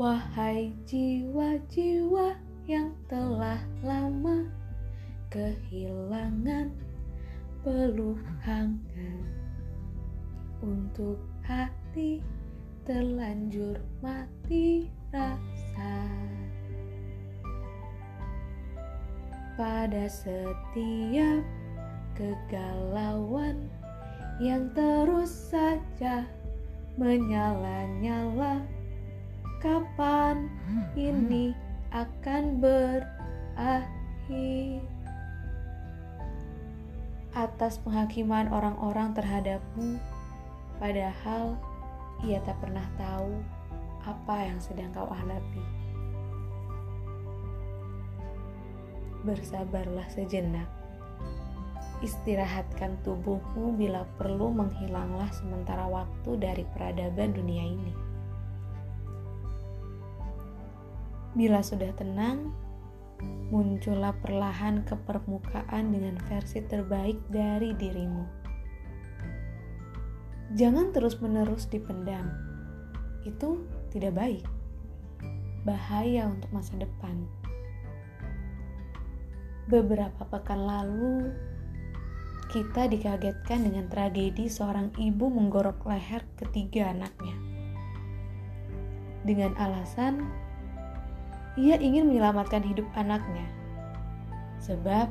Wahai jiwa-jiwa yang telah lama kehilangan peluk hangat untuk hati terlanjur mati rasa. Pada setiap kegalauan yang terus saja menyala-nyala. Kapan ini akan berakhir? Atas penghakiman orang-orang terhadapmu padahal ia tak pernah tahu apa yang sedang kau hadapi. Bersabarlah sejenak istirahatkan tubuhmu bila perlu menghilanglah sementara waktu dari peradaban dunia ini. Bila sudah tenang, muncullah perlahan ke permukaan dengan versi terbaik dari dirimu. Jangan terus-menerus dipendam. Itu tidak baik. Bahaya untuk masa depan. Beberapa pekan lalu, kita dikagetkan dengan tragedi seorang ibu menggorok leher ketiga anaknya. Dengan alasan ia ingin menyelamatkan hidup anaknya. Sebab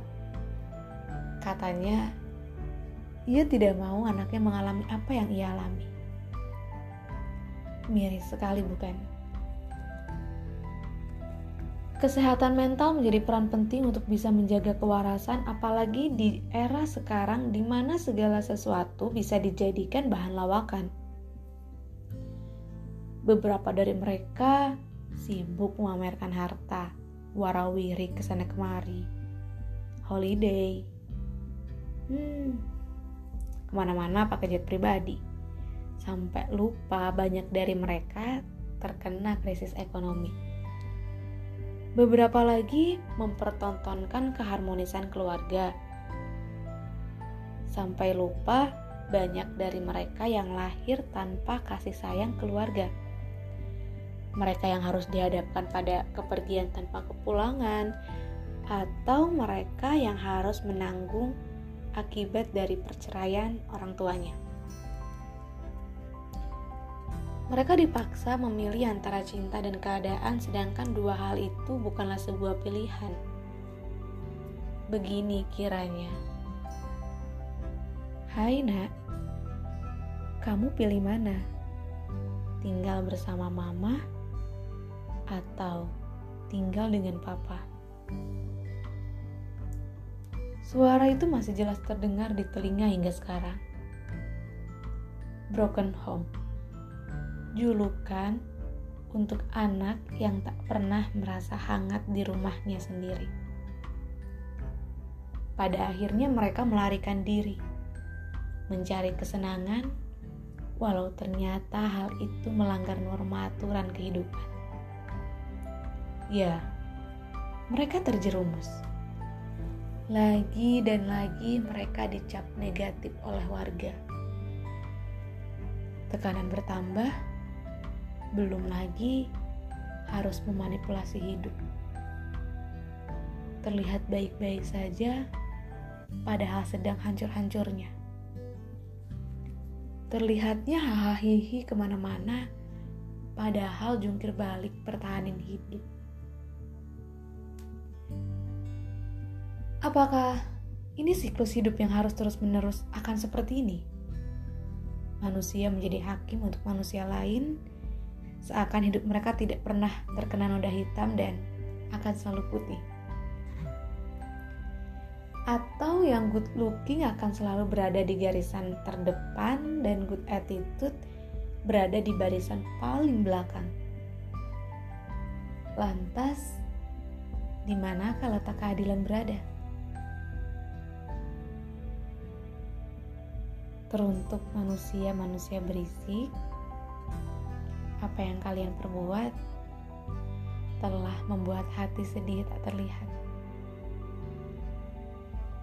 katanya ia tidak mau anaknya mengalami apa yang ia alami. Miris sekali bukan? Kesehatan mental menjadi peran penting untuk bisa menjaga kewarasan apalagi di era sekarang di mana segala sesuatu bisa dijadikan bahan lawakan. Beberapa dari mereka sibuk memamerkan harta, warawiri ke sana kemari, holiday, hmm, ke mana-mana pakai jet pribadi, sampai lupa banyak dari mereka terkena krisis ekonomi. Beberapa lagi mempertontonkan keharmonisan keluarga, sampai lupa banyak dari mereka yang lahir tanpa kasih sayang keluarga mereka yang harus dihadapkan pada kepergian tanpa kepulangan, atau mereka yang harus menanggung akibat dari perceraian orang tuanya. Mereka dipaksa memilih antara cinta dan keadaan, sedangkan dua hal itu bukanlah sebuah pilihan. Begini kiranya, "Hai Nak, kamu pilih mana? Tinggal bersama Mama?" atau tinggal dengan papa. Suara itu masih jelas terdengar di telinga hingga sekarang. Broken Home. Julukan untuk anak yang tak pernah merasa hangat di rumahnya sendiri. Pada akhirnya mereka melarikan diri, mencari kesenangan, walau ternyata hal itu melanggar norma aturan kehidupan. Ya, mereka terjerumus. Lagi dan lagi mereka dicap negatif oleh warga. Tekanan bertambah, belum lagi harus memanipulasi hidup. Terlihat baik-baik saja, padahal sedang hancur-hancurnya. Terlihatnya hahaha ke mana-mana, padahal jungkir balik pertahanan hidup. Apakah ini siklus hidup yang harus terus-menerus akan seperti ini? Manusia menjadi hakim untuk manusia lain, seakan hidup mereka tidak pernah terkena noda hitam dan akan selalu putih. Atau yang good looking akan selalu berada di garisan terdepan dan good attitude berada di barisan paling belakang. Lantas, di mana letak keadilan berada? teruntuk manusia-manusia berisik, apa yang kalian perbuat telah membuat hati sedih tak terlihat.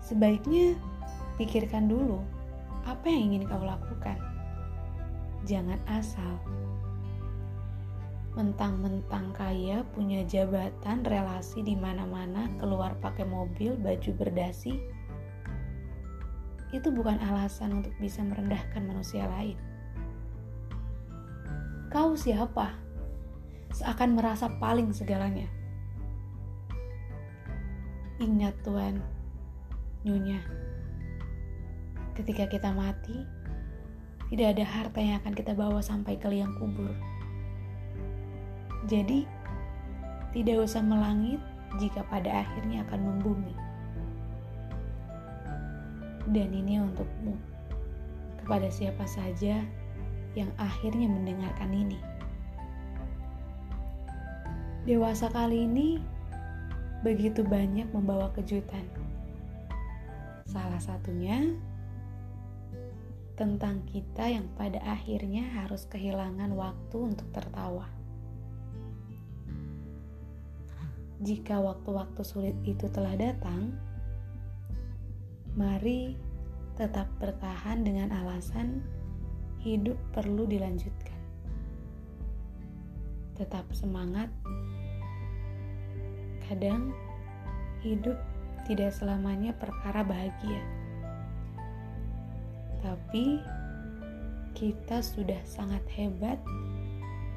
Sebaiknya pikirkan dulu apa yang ingin kau lakukan. Jangan asal mentang-mentang kaya, punya jabatan, relasi di mana-mana, keluar pakai mobil, baju berdasi, itu bukan alasan untuk bisa merendahkan manusia lain. Kau siapa? Seakan merasa paling segalanya. Ingat Tuhan, Nyonya, ketika kita mati, tidak ada harta yang akan kita bawa sampai ke liang kubur jadi, tidak usah melangit jika pada akhirnya akan membumi. Dan ini untukmu, kepada siapa saja yang akhirnya mendengarkan ini. Dewasa kali ini begitu banyak membawa kejutan. Salah satunya tentang kita yang pada akhirnya harus kehilangan waktu untuk tertawa. Jika waktu-waktu sulit itu telah datang, mari tetap bertahan dengan alasan hidup perlu dilanjutkan. Tetap semangat. Kadang hidup tidak selamanya perkara bahagia. Tapi kita sudah sangat hebat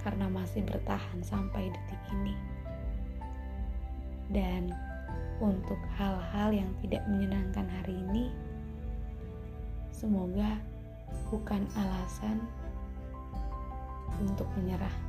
karena masih bertahan sampai detik ini dan untuk hal-hal yang tidak menyenangkan hari ini, semoga bukan alasan untuk menyerah.